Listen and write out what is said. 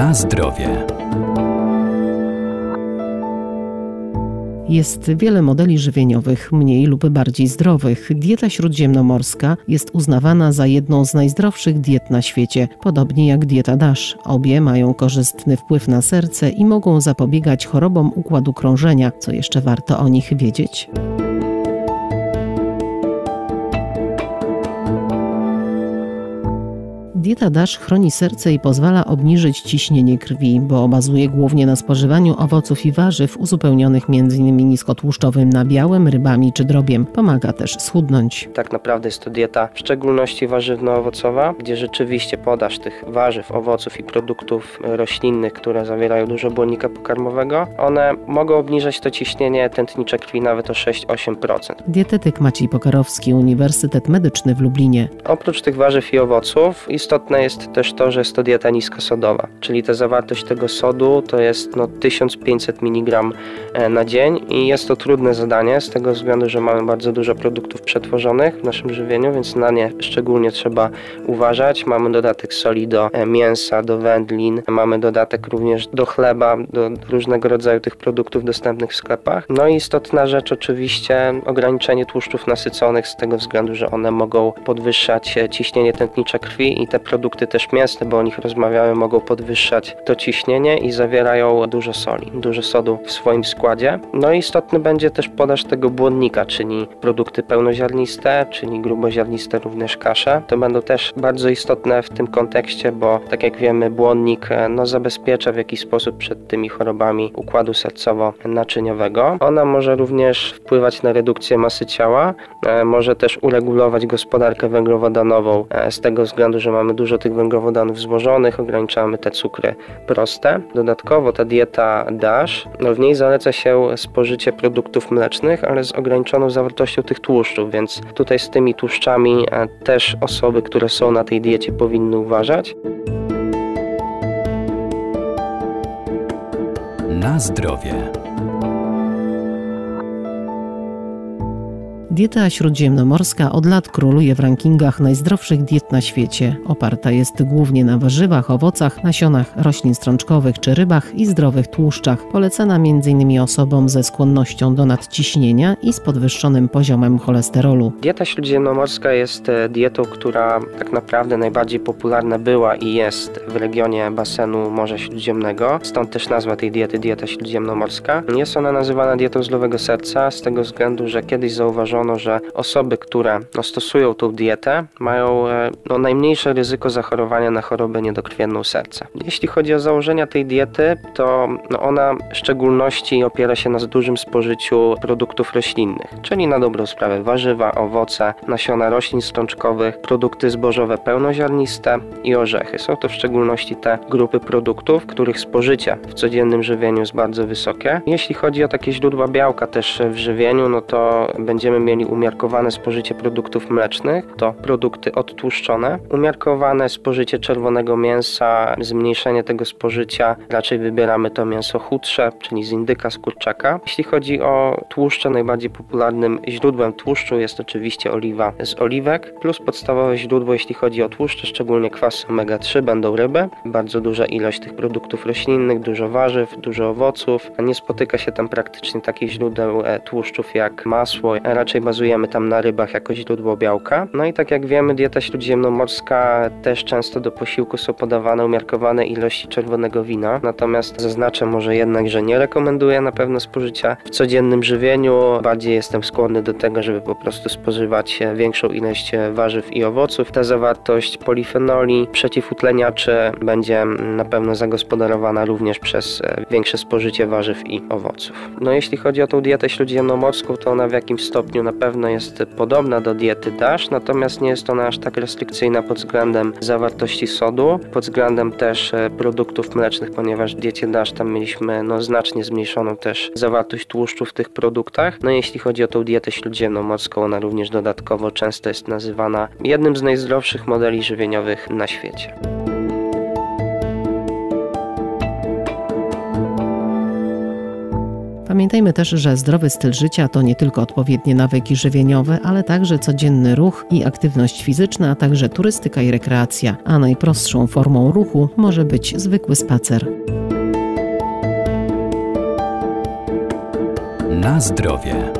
Na zdrowie. Jest wiele modeli żywieniowych, mniej lub bardziej zdrowych. Dieta śródziemnomorska jest uznawana za jedną z najzdrowszych diet na świecie, podobnie jak dieta DASH. Obie mają korzystny wpływ na serce i mogą zapobiegać chorobom układu krążenia. Co jeszcze warto o nich wiedzieć? Dieta DASH chroni serce i pozwala obniżyć ciśnienie krwi, bo bazuje głównie na spożywaniu owoców i warzyw uzupełnionych m.in. niskotłuszczowym nabiałem, rybami czy drobiem. Pomaga też schudnąć. Tak naprawdę jest to dieta w szczególności warzywno-owocowa, gdzie rzeczywiście podaż tych warzyw, owoców i produktów roślinnych, które zawierają dużo błonnika pokarmowego, one mogą obniżać to ciśnienie tętnicze krwi nawet o 6-8%. Dietetyk Maciej Pokarowski, Uniwersytet Medyczny w Lublinie. Oprócz tych warzyw i owoców istotne istotne jest też to, że jest to dieta niskosodowa, czyli ta zawartość tego sodu to jest no, 1500 mg e, na dzień i jest to trudne zadanie z tego względu, że mamy bardzo dużo produktów przetworzonych w naszym żywieniu, więc na nie szczególnie trzeba uważać. Mamy dodatek soli do e, mięsa, do wędlin, mamy dodatek również do chleba, do różnego rodzaju tych produktów dostępnych w sklepach. No i istotna rzecz oczywiście ograniczenie tłuszczów nasyconych z tego względu, że one mogą podwyższać e, ciśnienie tętnicze krwi i te produkty też mięsne, bo o nich rozmawiamy, mogą podwyższać to ciśnienie i zawierają dużo soli, dużo sodu w swoim składzie. No i istotny będzie też podaż tego błonnika, czyli produkty pełnoziarniste, czyli gruboziarniste również kasze. To będą też bardzo istotne w tym kontekście, bo tak jak wiemy, błonnik e, no, zabezpiecza w jakiś sposób przed tymi chorobami układu sercowo-naczyniowego. Ona może również wpływać na redukcję masy ciała, e, może też uregulować gospodarkę węglowodanową e, z tego względu, że mamy mamy dużo tych węglowodanów złożonych, ograniczamy te cukry proste. Dodatkowo ta dieta DASH, no w niej zaleca się spożycie produktów mlecznych, ale z ograniczoną zawartością tych tłuszczów, więc tutaj z tymi tłuszczami e, też osoby, które są na tej diecie powinny uważać. Na zdrowie. Dieta śródziemnomorska od lat króluje w rankingach najzdrowszych diet na świecie. Oparta jest głównie na warzywach, owocach, nasionach, roślin strączkowych czy rybach i zdrowych tłuszczach. Polecana m.in. osobom ze skłonnością do nadciśnienia i z podwyższonym poziomem cholesterolu. Dieta śródziemnomorska jest e, dietą, która tak naprawdę najbardziej popularna była i jest w regionie basenu Morza Śródziemnego. Stąd też nazwa tej diety dieta śródziemnomorska. Jest ona nazywana dietą zdrowego serca z tego względu, że kiedyś zauważono że osoby, które no, stosują tą dietę, mają e, no, najmniejsze ryzyko zachorowania na chorobę niedokrwienną serca. Jeśli chodzi o założenia tej diety, to no, ona w szczególności opiera się na dużym spożyciu produktów roślinnych, czyli na dobrą sprawę warzywa, owoce, nasiona roślin strączkowych, produkty zbożowe pełnoziarniste i orzechy. Są to w szczególności te grupy produktów, których spożycie w codziennym żywieniu jest bardzo wysokie. Jeśli chodzi o takie źródła białka też w żywieniu, no to będziemy mieli umiarkowane spożycie produktów mlecznych, to produkty odtłuszczone, umiarkowane spożycie czerwonego mięsa, zmniejszenie tego spożycia, raczej wybieramy to mięso chudsze, czyli z indyka, z kurczaka. Jeśli chodzi o tłuszcze, najbardziej popularnym źródłem tłuszczu jest oczywiście oliwa z oliwek, plus podstawowe źródło, jeśli chodzi o tłuszcze, szczególnie kwasy omega-3, będą ryby. Bardzo duża ilość tych produktów roślinnych, dużo warzyw, dużo owoców. Nie spotyka się tam praktycznie takich źródeł e, tłuszczów jak masło, raczej raczej bazujemy tam na rybach jako źródło białka. No i tak jak wiemy, dieta śródziemnomorska też często do posiłku są podawane umiarkowane ilości czerwonego wina. Natomiast zaznaczę może jednak, że nie rekomenduję na pewno spożycia w codziennym żywieniu. Bardziej jestem skłonny do tego, żeby po prostu spożywać większą ilość warzyw i owoców. Ta zawartość polifenoli, przeciwutleniaczy będzie na pewno zagospodarowana również przez większe spożycie warzyw i owoców. No jeśli chodzi o tą dietę śródziemnomorską, to ona w jakimś stopniu na pewno jest podobna do diety DASH, natomiast nie jest ona aż tak restrykcyjna pod względem zawartości sodu, pod względem też e, produktów mlecznych, ponieważ w diecie DASH tam mieliśmy no, znacznie zmniejszoną też zawartość tłuszczu w tych produktach. No jeśli chodzi o tą dietę śródziemnomorską, ona również dodatkowo często jest nazywana jednym z najzdrowszych modeli żywieniowych na świecie. Pamiętajmy też, że zdrowy styl życia to nie tylko odpowiednie nawyki żywieniowe, ale także codzienny ruch i aktywność fizyczna, a także turystyka i rekreacja. A najprostszą formą ruchu może być zwykły spacer. Na zdrowie.